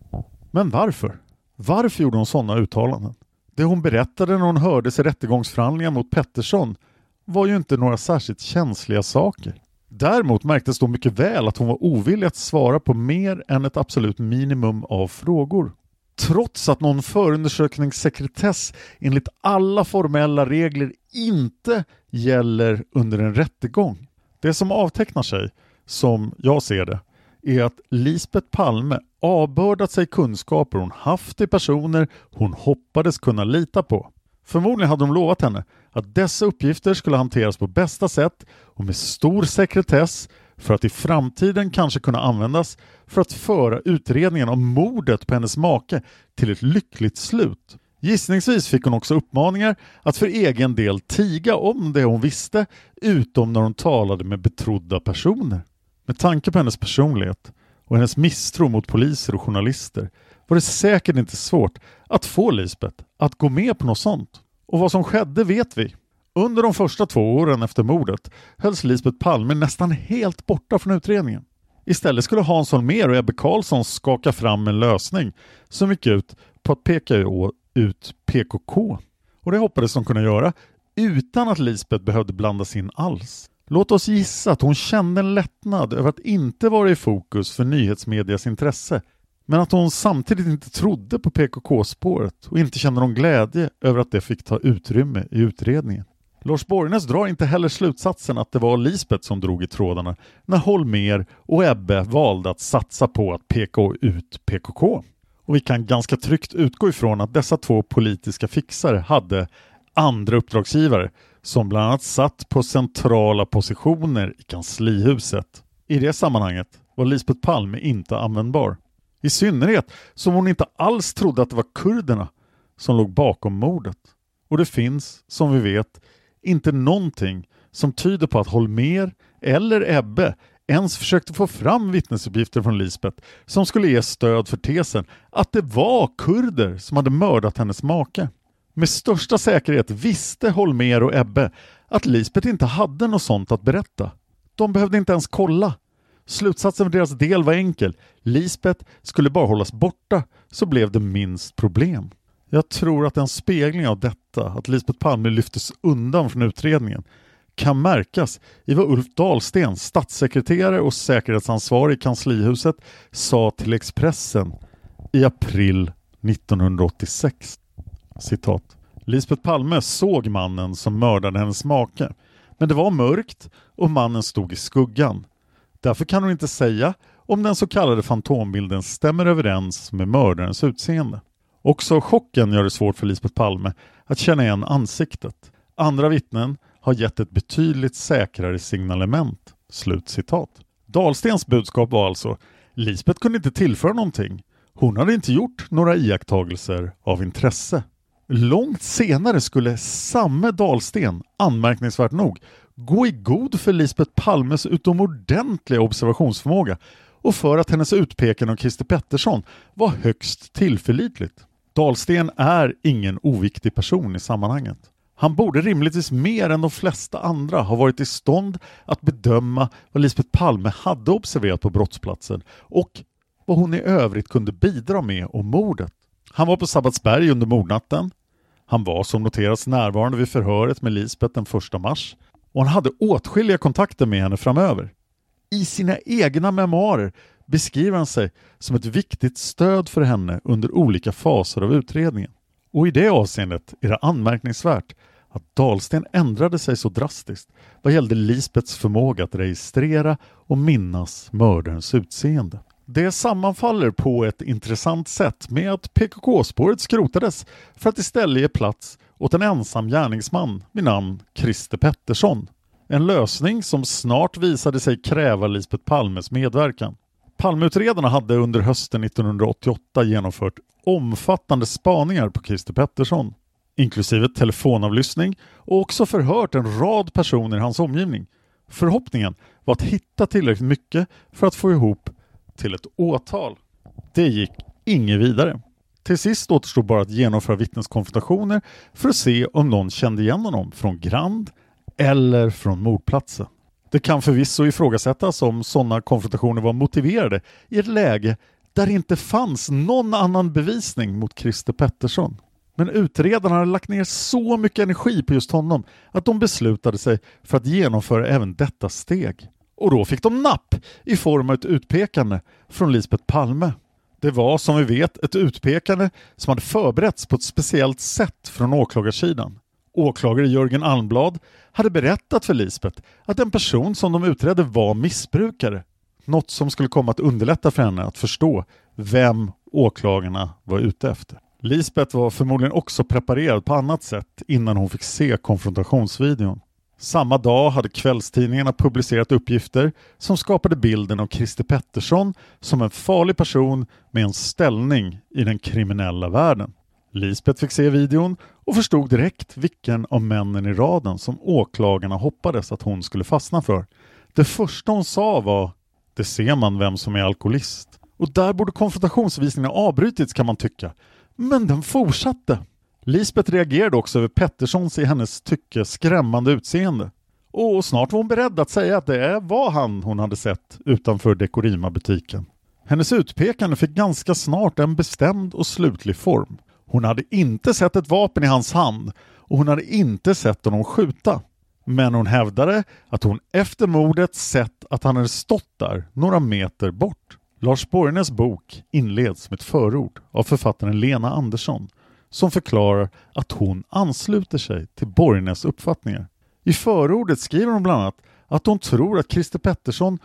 Men varför? Varför gjorde hon sådana uttalanden? Det hon berättade när hon hördes i rättegångsförhandlingar mot Pettersson var ju inte några särskilt känsliga saker. Däremot märktes då mycket väl att hon var ovillig att svara på mer än ett absolut minimum av frågor. Trots att någon förundersökningssekretess enligt alla formella regler inte gäller under en rättegång. Det som avtecknar sig, som jag ser det, är att Lisbeth Palme avbördat sig kunskaper hon haft i personer hon hoppades kunna lita på. Förmodligen hade de lovat henne att dessa uppgifter skulle hanteras på bästa sätt och med stor sekretess för att i framtiden kanske kunna användas för att föra utredningen om mordet på hennes make till ett lyckligt slut. Gissningsvis fick hon också uppmaningar att för egen del tiga om det hon visste utom när hon talade med betrodda personer. Med tanke på hennes personlighet och hennes misstro mot poliser och journalister var det säkert inte svårt att få Lisbeth att gå med på något sånt. Och vad som skedde vet vi. Under de första två åren efter mordet hölls Lisbeth Palme nästan helt borta från utredningen. Istället skulle Hans Holmér och Ebbe Carlsson skaka fram en lösning som gick ut på att peka ut PKK. Och det hoppades de kunna göra utan att Lisbeth behövde blandas in alls. Låt oss gissa att hon kände en lättnad över att inte vara i fokus för nyhetsmedias intresse men att hon samtidigt inte trodde på PKK-spåret och inte kände någon glädje över att det fick ta utrymme i utredningen. Lars Borgnäs drar inte heller slutsatsen att det var Lisbeth som drog i trådarna när Holmer och Ebbe valde att satsa på att peka ut PKK. Och vi kan ganska tryggt utgå ifrån att dessa två politiska fixare hade andra uppdragsgivare som bland annat satt på centrala positioner i kanslihuset. I det sammanhanget var Lisbeth Palme inte användbar. I synnerhet som hon inte alls trodde att det var kurderna som låg bakom mordet. Och det finns, som vi vet, inte någonting som tyder på att Holmer eller Ebbe ens försökte få fram vittnesuppgifter från Lisbeth som skulle ge stöd för tesen att det var kurder som hade mördat hennes make. Med största säkerhet visste Holmer och Ebbe att Lisbeth inte hade något sånt att berätta. De behövde inte ens kolla. Slutsatsen för deras del var enkel. Lisbeth skulle bara hållas borta så blev det minst problem. Jag tror att en spegling av detta, att Lisbeth Palme lyftes undan från utredningen, kan märkas i vad Ulf Dahlsten, statssekreterare och säkerhetsansvarig i kanslihuset, sa till Expressen i april 1986. Citat. Lisbeth Palme såg mannen som mördade hennes make, men det var mörkt och mannen stod i skuggan. Därför kan hon inte säga om den så kallade fantombilden stämmer överens med mördarens utseende. Också chocken gör det svårt för Lisbeth Palme att känna igen ansiktet. Andra vittnen har gett ett betydligt säkrare signalement. Slutcitat. Dahlstens budskap var alltså Lisbeth kunde inte tillföra någonting. Hon hade inte gjort några iakttagelser av intresse. Långt senare skulle samme Dahlsten, anmärkningsvärt nog, gå i god för Lisbeth Palmes utomordentliga observationsförmåga och för att hennes utpekande av Christer Pettersson var högst tillförlitligt. Dahlsten är ingen oviktig person i sammanhanget. Han borde rimligtvis mer än de flesta andra ha varit i stånd att bedöma vad Lisbeth Palme hade observerat på brottsplatsen och vad hon i övrigt kunde bidra med om mordet. Han var på Sabbatsberg under mordnatten. Han var som noterats närvarande vid förhöret med Lisbeth den 1 mars och han hade åtskilliga kontakter med henne framöver. I sina egna memoarer beskriver han sig som ett viktigt stöd för henne under olika faser av utredningen. Och i det avseendet är det anmärkningsvärt att Dahlsten ändrade sig så drastiskt vad gällde Lisbets förmåga att registrera och minnas mördarens utseende. Det sammanfaller på ett intressant sätt med att PKK-spåret skrotades för att istället ge plats åt en ensam gärningsman vid namn Christer Pettersson. En lösning som snart visade sig kräva Lisbeth Palmes medverkan. Palmeutredarna hade under hösten 1988 genomfört omfattande spaningar på Christer Pettersson, inklusive telefonavlyssning och också förhört en rad personer i hans omgivning. Förhoppningen var att hitta tillräckligt mycket för att få ihop till ett åtal. Det gick inget vidare. Till sist återstod bara att genomföra vittneskonfrontationer för att se om någon kände igen honom från Grand eller från mordplatsen. Det kan förvisso ifrågasättas om sådana konfrontationer var motiverade i ett läge där det inte fanns någon annan bevisning mot Christer Pettersson. Men utredarna hade lagt ner så mycket energi på just honom att de beslutade sig för att genomföra även detta steg. Och då fick de napp i form av ett utpekande från Lisbeth Palme. Det var som vi vet ett utpekande som hade förberetts på ett speciellt sätt från åklagarsidan. Åklagare Jörgen Almblad hade berättat för Lisbeth att en person som de utredde var missbrukare. Något som skulle komma att underlätta för henne att förstå vem åklagarna var ute efter. Lisbeth var förmodligen också preparerad på annat sätt innan hon fick se konfrontationsvideon. Samma dag hade kvällstidningarna publicerat uppgifter som skapade bilden av Christer Pettersson som en farlig person med en ställning i den kriminella världen. Lisbeth fick se videon och förstod direkt vilken av männen i raden som åklagarna hoppades att hon skulle fastna för. Det första hon sa var ”Det ser man vem som är alkoholist”. Och där borde konfrontationsvisningen avbrutits kan man tycka. Men den fortsatte. Lisbeth reagerade också över Petterssons i hennes tycke skrämmande utseende. Och snart var hon beredd att säga att det var han hon hade sett utanför Dekorima-butiken. Hennes utpekande fick ganska snart en bestämd och slutlig form. Hon hade inte sett ett vapen i hans hand och hon hade inte sett honom skjuta. Men hon hävdade att hon efter mordet sett att han hade stått där några meter bort. Lars Borgnäs bok inleds med ett förord av författaren Lena Andersson som förklarar att hon ansluter sig till Borgnäs uppfattningar. I förordet skriver hon bland annat att hon tror att Christer Pettersson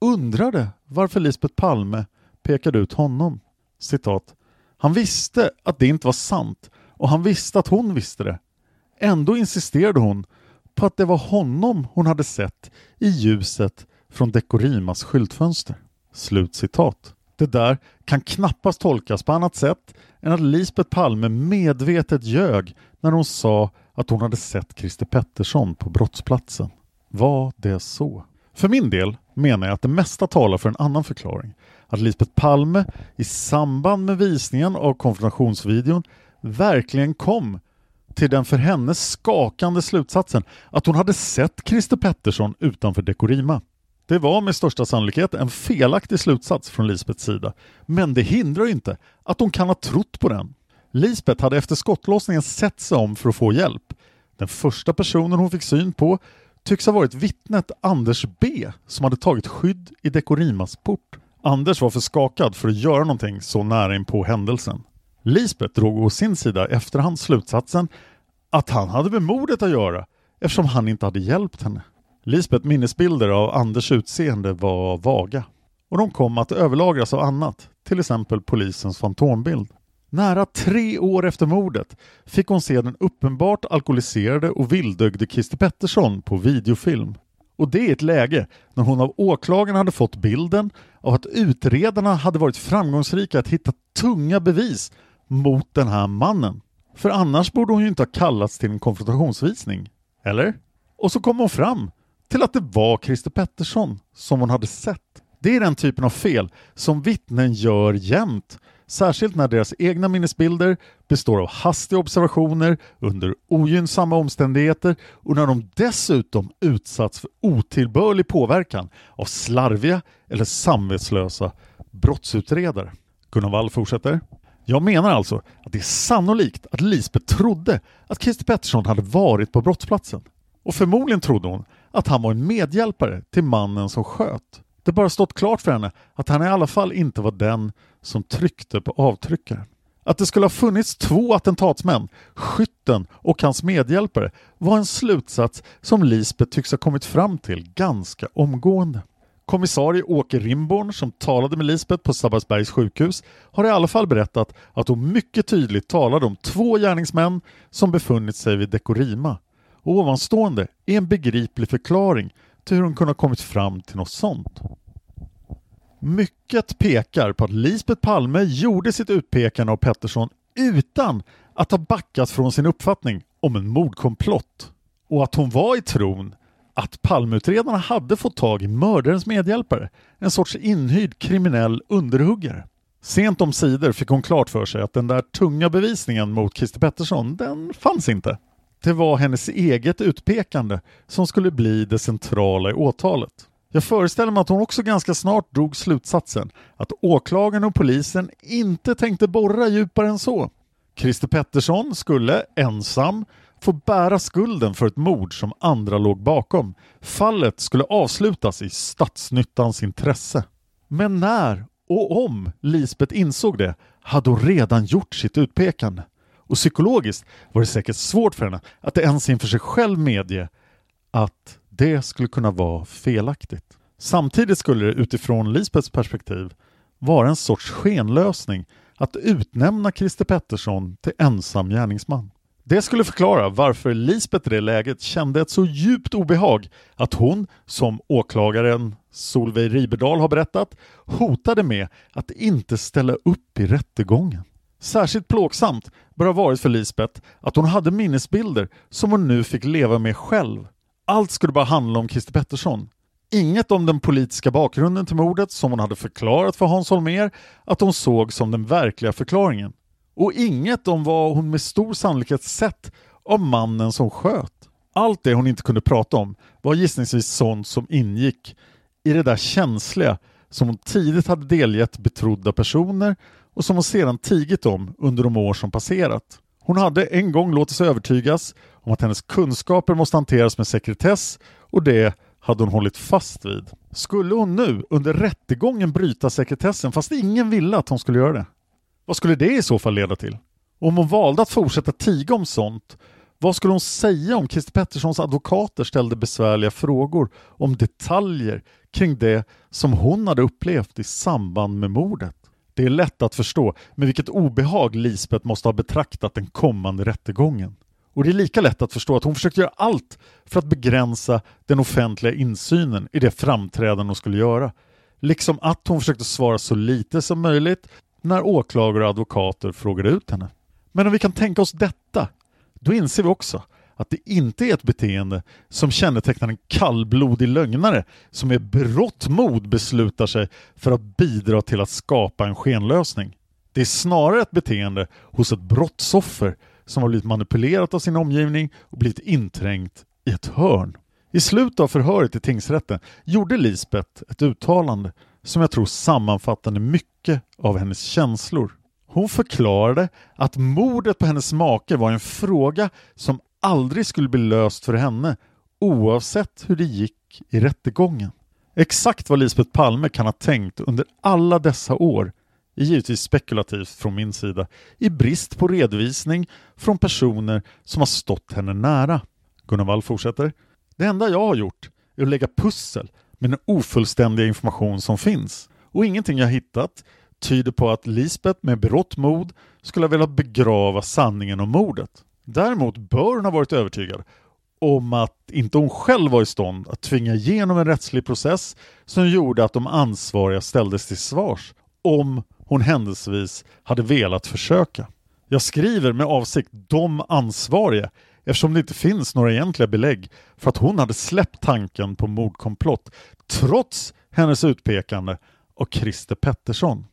undrade varför Lisbeth Palme pekade ut honom. Citat. Han visste att det inte var sant och han visste att hon visste det. Ändå insisterade hon på att det var honom hon hade sett i ljuset från Dekorimas skyltfönster. Slut citat. Det där kan knappast tolkas på annat sätt än att Lisbeth Palme medvetet ljög när hon sa att hon hade sett Christer Pettersson på brottsplatsen. Var det så? För min del menar jag att det mesta talar för en annan förklaring. Att Lisbeth Palme i samband med visningen av konfrontationsvideon verkligen kom till den för henne skakande slutsatsen att hon hade sett Christer Pettersson utanför Dekorima. Det var med största sannolikhet en felaktig slutsats från Lisbeths sida, men det hindrar inte att hon kan ha trott på den. Lisbeth hade efter skottlossningen sett sig om för att få hjälp. Den första personen hon fick syn på tycks ha varit vittnet Anders B som hade tagit skydd i Dekorimas port. Anders var för skakad för att göra någonting så nära in på händelsen. Lisbeth drog å sin sida efterhand slutsatsen att han hade med mordet att göra eftersom han inte hade hjälpt henne. Lisbeth minnesbilder av Anders utseende var vaga och de kom att överlagras av annat, till exempel polisens fantombild. Nära tre år efter mordet fick hon se den uppenbart alkoholiserade och vildögde Christer Pettersson på videofilm. Och det i ett läge när hon av åklagaren hade fått bilden av att utredarna hade varit framgångsrika att hitta tunga bevis mot den här mannen. För annars borde hon ju inte ha kallats till en konfrontationsvisning. Eller? Och så kom hon fram till att det var Christer Pettersson som hon hade sett. Det är den typen av fel som vittnen gör jämt, särskilt när deras egna minnesbilder består av hastiga observationer under ogynnsamma omständigheter och när de dessutom utsatts för otillbörlig påverkan av slarviga eller samvetslösa brottsutredare. Gunnar Wall fortsätter. Jag menar alltså att det är sannolikt att Lisbeth trodde att Christer Pettersson hade varit på brottsplatsen. Och förmodligen trodde hon att han var en medhjälpare till mannen som sköt. Det bara stått klart för henne att han i alla fall inte var den som tryckte på avtryckaren. Att det skulle ha funnits två attentatsmän, skytten och hans medhjälpare, var en slutsats som Lisbeth tycks ha kommit fram till ganska omgående. Kommissarie Åke Rimborn som talade med Lisbeth på Sabbatsbergs sjukhus har i alla fall berättat att hon mycket tydligt talade om två gärningsmän som befunnit sig vid Dekorima. Och ovanstående är en begriplig förklaring till hur hon kunde ha kommit fram till något sånt. Mycket pekar på att Lisbeth Palme gjorde sitt utpekande av Pettersson utan att ha backat från sin uppfattning om en mordkomplott och att hon var i tron att Palmeutredarna hade fått tag i mördarens medhjälpare, en sorts inhyrd kriminell underhuggare. Sent om sidor fick hon klart för sig att den där tunga bevisningen mot Christer Pettersson, den fanns inte. Det var hennes eget utpekande som skulle bli det centrala i åtalet. Jag föreställer mig att hon också ganska snart drog slutsatsen att åklagaren och polisen inte tänkte borra djupare än så. Christer Pettersson skulle ensam få bära skulden för ett mord som andra låg bakom. Fallet skulle avslutas i statsnyttans intresse. Men när och om Lisbeth insåg det hade hon redan gjort sitt utpekande. Och psykologiskt var det säkert svårt för henne att ens inför sig själv medge att det skulle kunna vara felaktigt. Samtidigt skulle det utifrån Lisbeths perspektiv vara en sorts skenlösning att utnämna Christer Pettersson till ensam gärningsman. Det skulle förklara varför Lisbeth i det läget kände ett så djupt obehag att hon, som åklagaren Solveig Riberdal har berättat, hotade med att inte ställa upp i rättegången. Särskilt plågsamt bör ha varit för Lisbeth att hon hade minnesbilder som hon nu fick leva med själv. Allt skulle bara handla om Christer Pettersson. Inget om den politiska bakgrunden till mordet som hon hade förklarat för Hans Holmér att hon såg som den verkliga förklaringen. Och inget om vad hon med stor sannolikhet sett av mannen som sköt. Allt det hon inte kunde prata om var gissningsvis sånt som ingick i det där känsliga som hon tidigt hade delgett betrodda personer och som hon sedan tigit om under de år som passerat. Hon hade en gång låtit sig övertygas om att hennes kunskaper måste hanteras med sekretess och det hade hon hållit fast vid. Skulle hon nu under rättegången bryta sekretessen fast ingen ville att hon skulle göra det? Vad skulle det i så fall leda till? Om hon valde att fortsätta tiga om sånt, vad skulle hon säga om Christer Petterssons advokater ställde besvärliga frågor om detaljer kring det som hon hade upplevt i samband med mordet? Det är lätt att förstå med vilket obehag Lisbeth måste ha betraktat den kommande rättegången. Och det är lika lätt att förstå att hon försökte göra allt för att begränsa den offentliga insynen i det framträdande hon skulle göra. Liksom att hon försökte svara så lite som möjligt när åklagare och advokater frågade ut henne. Men om vi kan tänka oss detta, då inser vi också att det inte är ett beteende som kännetecknar en kallblodig lögnare som med berått mod beslutar sig för att bidra till att skapa en skenlösning. Det är snarare ett beteende hos ett brottsoffer som har blivit manipulerat av sin omgivning och blivit inträngt i ett hörn. I slutet av förhöret i tingsrätten gjorde Lisbeth ett uttalande som jag tror sammanfattade mycket av hennes känslor. Hon förklarade att mordet på hennes make var en fråga som aldrig skulle bli löst för henne oavsett hur det gick i rättegången. Exakt vad Lisbeth Palme kan ha tänkt under alla dessa år är givetvis spekulativt från min sida i brist på redovisning från personer som har stått henne nära. Gunnar Wall fortsätter. Det enda jag har gjort är att lägga pussel med den ofullständiga information som finns och ingenting jag hittat tyder på att Lisbeth med berått mod skulle ha velat begrava sanningen om mordet. Däremot bör hon ha varit övertygad om att inte hon själv var i stånd att tvinga igenom en rättslig process som gjorde att de ansvariga ställdes till svars om hon händelsevis hade velat försöka. Jag skriver med avsikt ”de ansvariga” eftersom det inte finns några egentliga belägg för att hon hade släppt tanken på mordkomplott trots hennes utpekande av Christer Pettersson.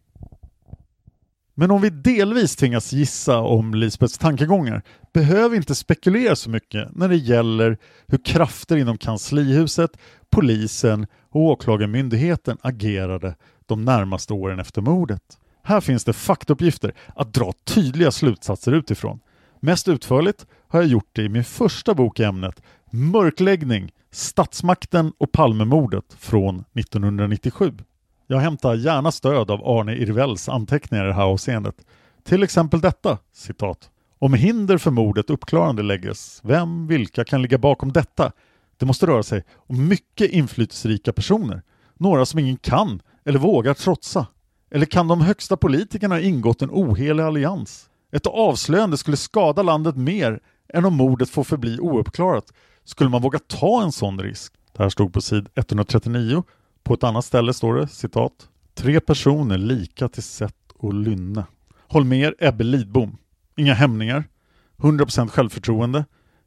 Men om vi delvis tvingas gissa om Lisbeths tankegångar behöver vi inte spekulera så mycket när det gäller hur krafter inom kanslihuset, polisen och åklagarmyndigheten agerade de närmaste åren efter mordet. Här finns det faktauppgifter att dra tydliga slutsatser utifrån. Mest utförligt har jag gjort det i min första bok i ämnet Mörkläggning, statsmakten och Palmemordet från 1997. Jag hämtar gärna stöd av Arne Irvells anteckningar i det här avseendet. Till exempel detta, citat. Om hinder för mordet uppklarande lägges, vem, vilka kan ligga bakom detta? Det måste röra sig om mycket inflytelserika personer. Några som ingen kan eller vågar trotsa. Eller kan de högsta politikerna ha ingått en ohelig allians? Ett avslöjande skulle skada landet mer än om mordet får förbli ouppklarat. Skulle man våga ta en sån risk? Det här stod på sid 139 på ett annat ställe står det citat. Tre personer lika till sätt och lynne. Holmer Ebbe Lidbom. Inga hämningar. 100% självförtroende.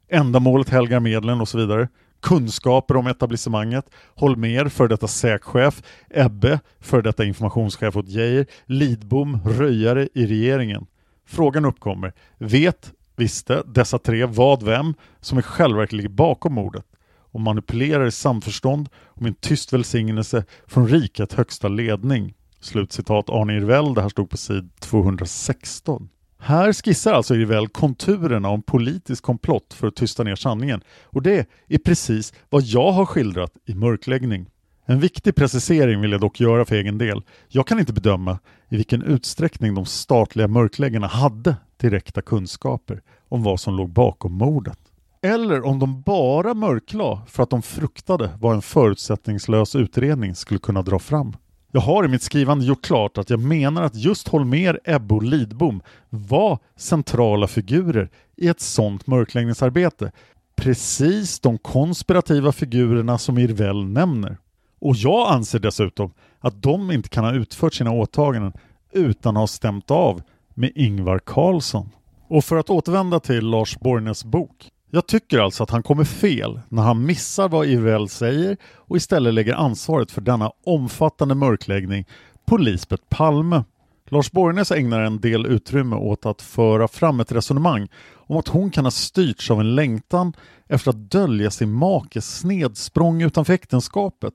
Ändamålet helgar medlen och så vidare. Kunskaper om etablissemanget. Holmer, för detta säkchef. Ebbe, för detta informationschef åt Geijer. Lidbom, röjare i regeringen. Frågan uppkommer. Vet, visste dessa tre vad vem som i själva verket ligger bakom mordet? och manipulerar i samförstånd och med en tyst välsignelse från rikets högsta ledning. Slutcitat Arne Irvell, det här stod på sid 216. Här skissar alltså Rivell konturerna om politisk komplott för att tysta ner sanningen och det är precis vad jag har skildrat i Mörkläggning. En viktig precisering vill jag dock göra för egen del. Jag kan inte bedöma i vilken utsträckning de statliga mörkläggarna hade direkta kunskaper om vad som låg bakom mordet. Eller om de bara mörklade för att de fruktade vad en förutsättningslös utredning skulle kunna dra fram. Jag har i mitt skrivande gjort klart att jag menar att just Holmer, Ebbe och Lidbom var centrala figurer i ett sådant mörkläggningsarbete. Precis de konspirativa figurerna som Irvell nämner. Och jag anser dessutom att de inte kan ha utfört sina åtaganden utan att ha stämt av med Ingvar Carlsson. Och för att återvända till Lars Borgnäs bok jag tycker alltså att han kommer fel när han missar vad IVL säger och istället lägger ansvaret för denna omfattande mörkläggning på Lisbeth Palme. Lars Borgnäs ägnar en del utrymme åt att föra fram ett resonemang om att hon kan ha styrts av en längtan efter att dölja sin makes snedsprång utanför äktenskapet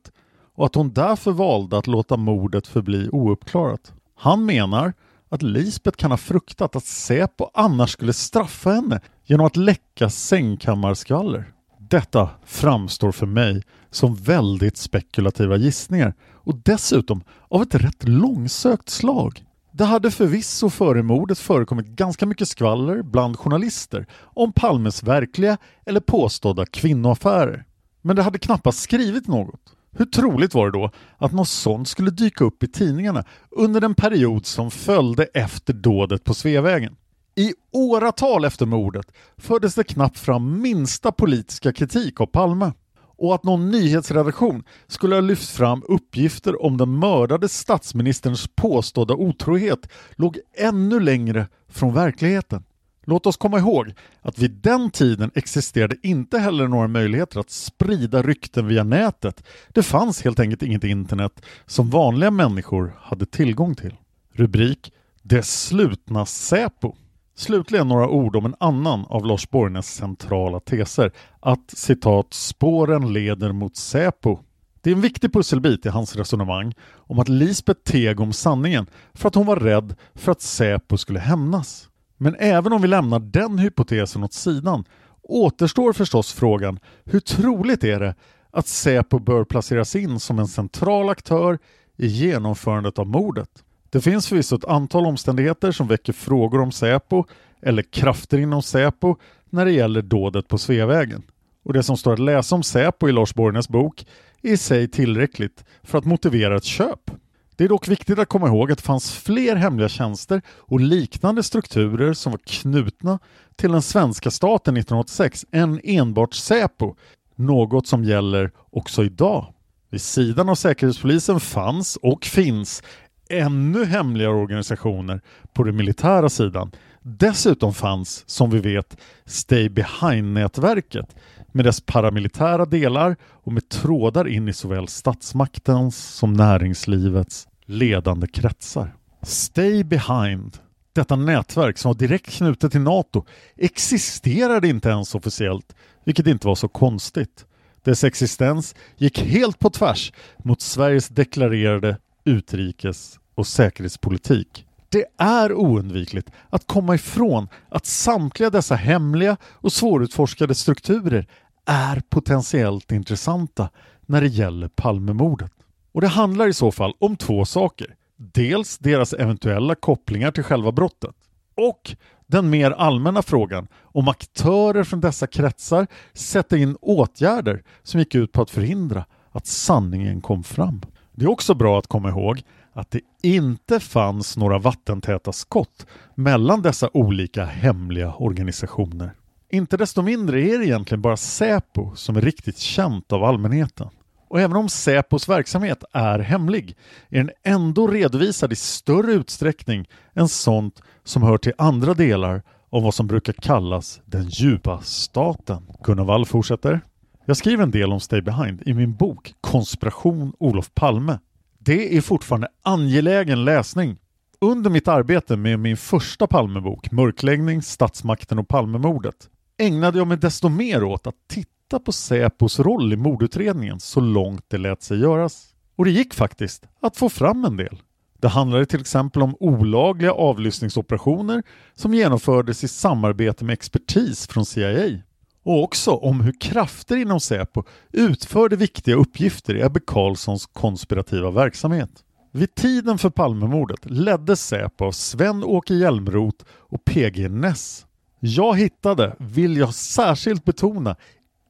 och att hon därför valde att låta mordet förbli ouppklarat. Han menar att Lisbeth kan ha fruktat att Säpo annars skulle straffa henne genom att läcka sängkammarskvaller. Detta framstår för mig som väldigt spekulativa gissningar och dessutom av ett rätt långsökt slag. Det hade förvisso före mordet förekommit ganska mycket skvaller bland journalister om Palmes verkliga eller påstådda kvinnoaffärer. Men det hade knappast skrivit något. Hur troligt var det då att något sånt skulle dyka upp i tidningarna under den period som följde efter dådet på Sveavägen? I åratal efter mordet fördes det knappt fram minsta politiska kritik av Palme och att någon nyhetsredaktion skulle ha lyft fram uppgifter om den mördade statsministerns påstådda otrohet låg ännu längre från verkligheten. Låt oss komma ihåg att vid den tiden existerade inte heller några möjligheter att sprida rykten via nätet. Det fanns helt enkelt inget internet som vanliga människor hade tillgång till. Rubrik Det slutna Säpo. Slutligen några ord om en annan av Lars Borgnäs centrala teser, att citat ”spåren leder mot Säpo”. Det är en viktig pusselbit i hans resonemang om att Lisbeth teg om sanningen för att hon var rädd för att Säpo skulle hämnas. Men även om vi lämnar den hypotesen åt sidan återstår förstås frågan hur troligt är det att Säpo bör placeras in som en central aktör i genomförandet av mordet? Det finns förvisso ett antal omständigheter som väcker frågor om Säpo eller krafter inom Säpo när det gäller dådet på Sveavägen. Och det som står att läsa om Säpo i Lars Borgnäs bok är i sig tillräckligt för att motivera ett köp. Det är dock viktigt att komma ihåg att det fanns fler hemliga tjänster och liknande strukturer som var knutna till den svenska staten 1986 än enbart Säpo, något som gäller också idag. Vid sidan av Säkerhetspolisen fanns och finns ännu hemligare organisationer på den militära sidan. Dessutom fanns, som vi vet, Stay Behind-nätverket med dess paramilitära delar och med trådar in i såväl statsmaktens som näringslivets ledande kretsar. Stay Behind, detta nätverk som var direkt knutet till NATO, existerade inte ens officiellt, vilket inte var så konstigt. Dess existens gick helt på tvärs mot Sveriges deklarerade utrikes och säkerhetspolitik. Det är oundvikligt att komma ifrån att samtliga dessa hemliga och svårutforskade strukturer är potentiellt intressanta när det gäller Palmemordet. Och det handlar i så fall om två saker. Dels deras eventuella kopplingar till själva brottet och den mer allmänna frågan om aktörer från dessa kretsar sätter in åtgärder som gick ut på att förhindra att sanningen kom fram. Det är också bra att komma ihåg att det inte fanns några vattentäta skott mellan dessa olika hemliga organisationer. Inte desto mindre är det egentligen bara Säpo som är riktigt känt av allmänheten. Och även om Säpos verksamhet är hemlig är den ändå redovisad i större utsträckning än sånt som hör till andra delar av vad som brukar kallas den djupa staten. Gunnar Wall fortsätter. Jag skriver en del om Stay Behind i min bok Konspiration Olof Palme. Det är fortfarande angelägen läsning. Under mitt arbete med min första Palmebok, Mörkläggning, Statsmakten och Palmemordet, ägnade jag mig desto mer åt att titta på Säpos roll i mordutredningen så långt det lät sig göras. Och det gick faktiskt att få fram en del. Det handlade till exempel om olagliga avlyssningsoperationer som genomfördes i samarbete med expertis från CIA och också om hur krafter inom Säpo utförde viktiga uppgifter i Ebbe Carlssons konspirativa verksamhet. Vid tiden för Palmemordet leddes Säpo av Sven-Åke Hjälmroth och PG Ness. Jag hittade, vill jag särskilt betona,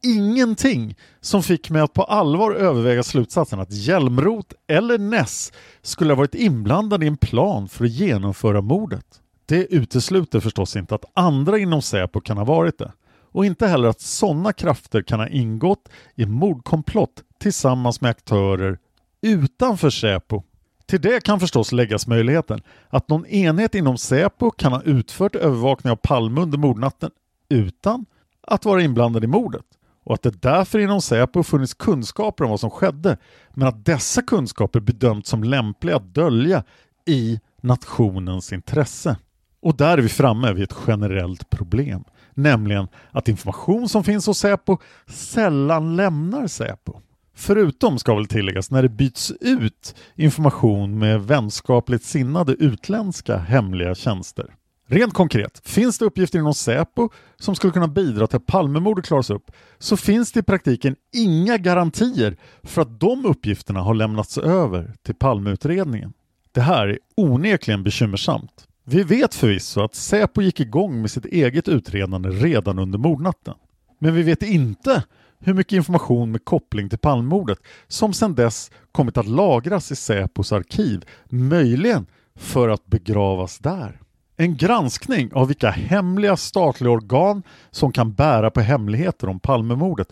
ingenting som fick mig att på allvar överväga slutsatsen att Hjälmroth eller Ness skulle ha varit inblandade i en plan för att genomföra mordet. Det utesluter förstås inte att andra inom Säpo kan ha varit det och inte heller att sådana krafter kan ha ingått i mordkomplott tillsammans med aktörer utanför Säpo. Till det kan förstås läggas möjligheten att någon enhet inom Säpo kan ha utfört övervakning av Palme under mordnatten utan att vara inblandad i mordet och att det därför inom Säpo funnits kunskaper om vad som skedde men att dessa kunskaper bedömts som lämpliga att dölja i nationens intresse. Och där är vi framme vid ett generellt problem, nämligen att information som finns hos Säpo sällan lämnar Säpo. Förutom, ska väl tilläggas, när det byts ut information med vänskapligt sinnade utländska hemliga tjänster. Rent konkret, finns det uppgifter inom Säpo som skulle kunna bidra till att Palmemordet klaras upp så finns det i praktiken inga garantier för att de uppgifterna har lämnats över till Palmeutredningen. Det här är onekligen bekymmersamt. Vi vet förvisso att Säpo gick igång med sitt eget utredande redan under mordnatten. Men vi vet inte hur mycket information med koppling till Palmemordet som sedan dess kommit att lagras i Säpos arkiv, möjligen för att begravas där. En granskning av vilka hemliga statliga organ som kan bära på hemligheter om Palmemordet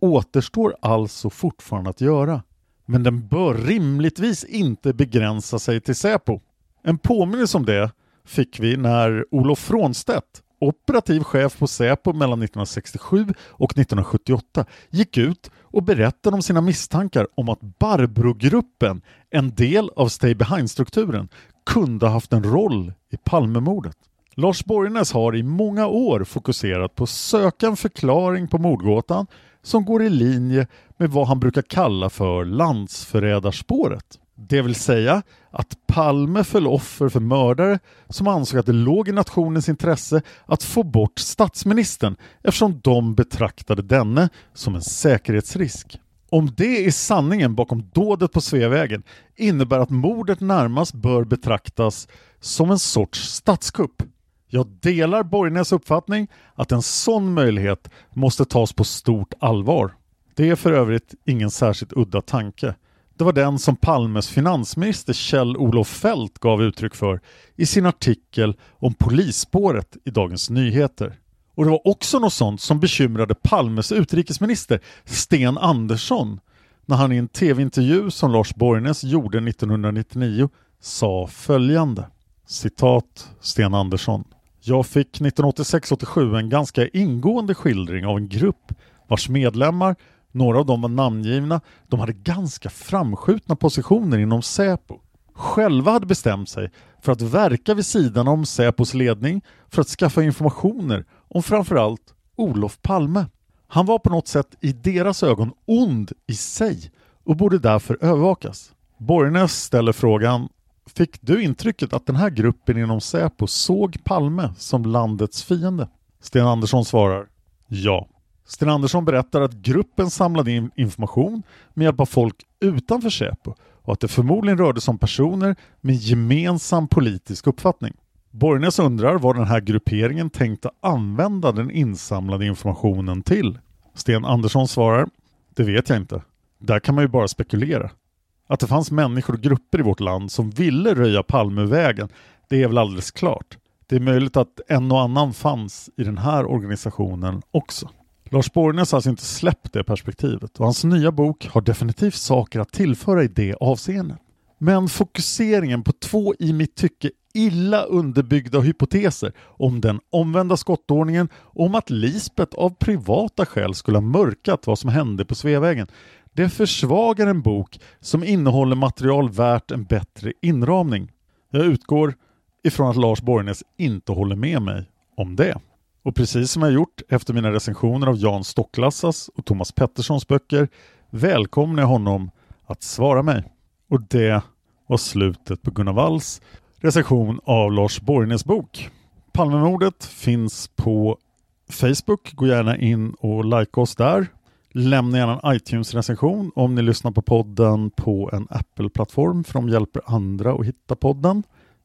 återstår alltså fortfarande att göra. Men den bör rimligtvis inte begränsa sig till Säpo. En påminnelse om det fick vi när Olof Frånstedt, operativ chef på Säpo mellan 1967 och 1978, gick ut och berättade om sina misstankar om att Barbro-gruppen, en del av Stay Behind-strukturen, kunde ha haft en roll i Palmemordet. Lars Borgnäs har i många år fokuserat på att söka en förklaring på mordgåtan som går i linje med vad han brukar kalla för landsförrädarspåret. Det vill säga att Palme föll offer för mördare som ansåg att det låg i nationens intresse att få bort statsministern eftersom de betraktade denne som en säkerhetsrisk. Om det är sanningen bakom dådet på Sveavägen innebär att mordet närmast bör betraktas som en sorts statskupp. Jag delar Borgnäs uppfattning att en sån möjlighet måste tas på stort allvar. Det är för övrigt ingen särskilt udda tanke. Det var den som Palmes finansminister Kjell-Olof Fält gav uttryck för i sin artikel om polisspåret i Dagens Nyheter. Och det var också något sånt som bekymrade Palmes utrikesminister Sten Andersson när han i en tv-intervju som Lars Borgnäs gjorde 1999 sa följande. Citat Sten Andersson. Jag fick 1986-87 en ganska ingående skildring av en grupp vars medlemmar, några av dem var namngivna, de hade ganska framskjutna positioner inom Säpo. Själva hade bestämt sig för att verka vid sidan om Säpos ledning för att skaffa informationer om framförallt Olof Palme. Han var på något sätt i deras ögon ond i sig och borde därför övervakas. Borgnäs ställer frågan Fick du intrycket att den här gruppen inom Säpo såg Palme som landets fiende? Sten Andersson svarar ja. Sten Andersson berättar att gruppen samlade in information med hjälp av folk utanför Säpo och att det förmodligen rörde sig om personer med gemensam politisk uppfattning. Borgnäs undrar vad den här grupperingen tänkte använda den insamlade informationen till. Sten Andersson svarar Det vet jag inte. Där kan man ju bara spekulera. Att det fanns människor och grupper i vårt land som ville röja Palmevägen, det är väl alldeles klart. Det är möjligt att en och annan fanns i den här organisationen också. Lars Borgnäs har alltså inte släppt det perspektivet och hans nya bok har definitivt saker att tillföra i det avseendet. Men fokuseringen på två i mitt tycke illa underbyggda hypoteser om den omvända skottordningen och om att Lisbet av privata skäl skulle ha mörkat vad som hände på Sveavägen det försvagar en bok som innehåller material värt en bättre inramning. Jag utgår ifrån att Lars Borgnäs inte håller med mig om det. Och precis som jag gjort efter mina recensioner av Jan Stocklassas och Thomas Petterssons böcker välkomnar jag honom att svara mig. Och det var slutet på Gunnar Walls recension av Lars Borgnäs bok. Palmemordet finns på Facebook. Gå gärna in och like oss där. Lämna gärna en iTunes-recension om ni lyssnar på podden på en Apple-plattform för de hjälper andra att hitta podden.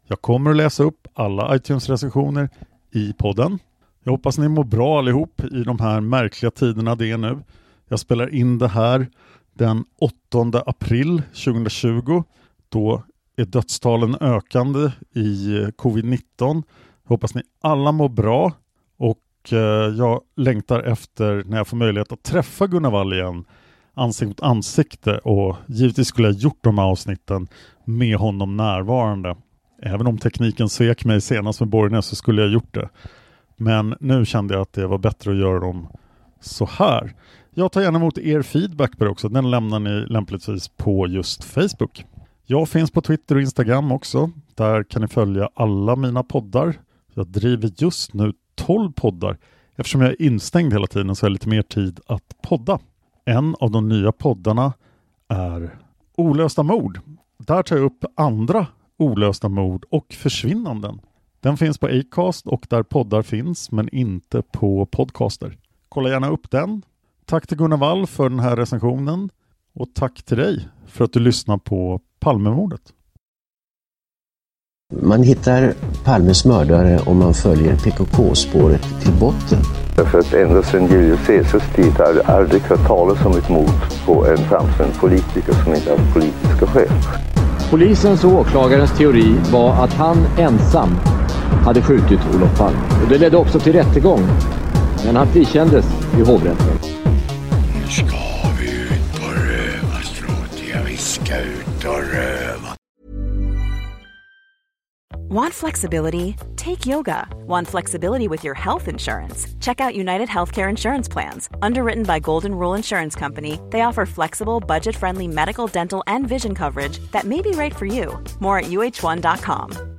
Jag kommer att läsa upp alla iTunes-recensioner i podden. Jag hoppas ni mår bra allihop i de här märkliga tiderna det är nu. Jag spelar in det här den 8 april 2020. Då är dödstalen ökande i eh, covid-19. Jag hoppas ni alla mår bra och eh, jag längtar efter när jag får möjlighet att träffa Gunnar Wall igen ansikte mot ansikte och givetvis skulle jag gjort de här avsnitten med honom närvarande. Även om tekniken svek mig senast med Borgnäs så skulle jag gjort det. Men nu kände jag att det var bättre att göra dem så här. Jag tar gärna emot er feedback på det också. Den lämnar ni lämpligtvis på just Facebook. Jag finns på Twitter och Instagram också. Där kan ni följa alla mina poddar. Jag driver just nu 12 poddar. Eftersom jag är instängd hela tiden så har jag lite mer tid att podda. En av de nya poddarna är Olösta mord. Där tar jag upp andra olösta mord och försvinnanden. Den finns på Acast och där poddar finns, men inte på podcaster. Kolla gärna upp den. Tack till Gunnar Wall för den här recensionen och tack till dig för att du lyssnar på Palmemordet. Man hittar Palmes mördare om man följer PKK-spåret till botten. Därför att ända sedan Julius Caesars tid har jag aldrig hört talas om ett mord på en framstående politiker som inte haft politiska skäl. Polisens och åklagarens teori var att han ensam hade skjutit Olof Palme. Och det ledde också till rättegång. Men han frikändes i hovrätten. Nu ska vi ut på rövarstråt. Ja, vi ska ut och röva. Want flexibility? Take yoga. Want flexibility with your health insurance? Check out United Healthcare Insurance Plans. Underwritten by Golden Rule Insurance Company, they offer flexible, budget friendly medical, dental, and vision coverage that may be right for you. More at uh1.com.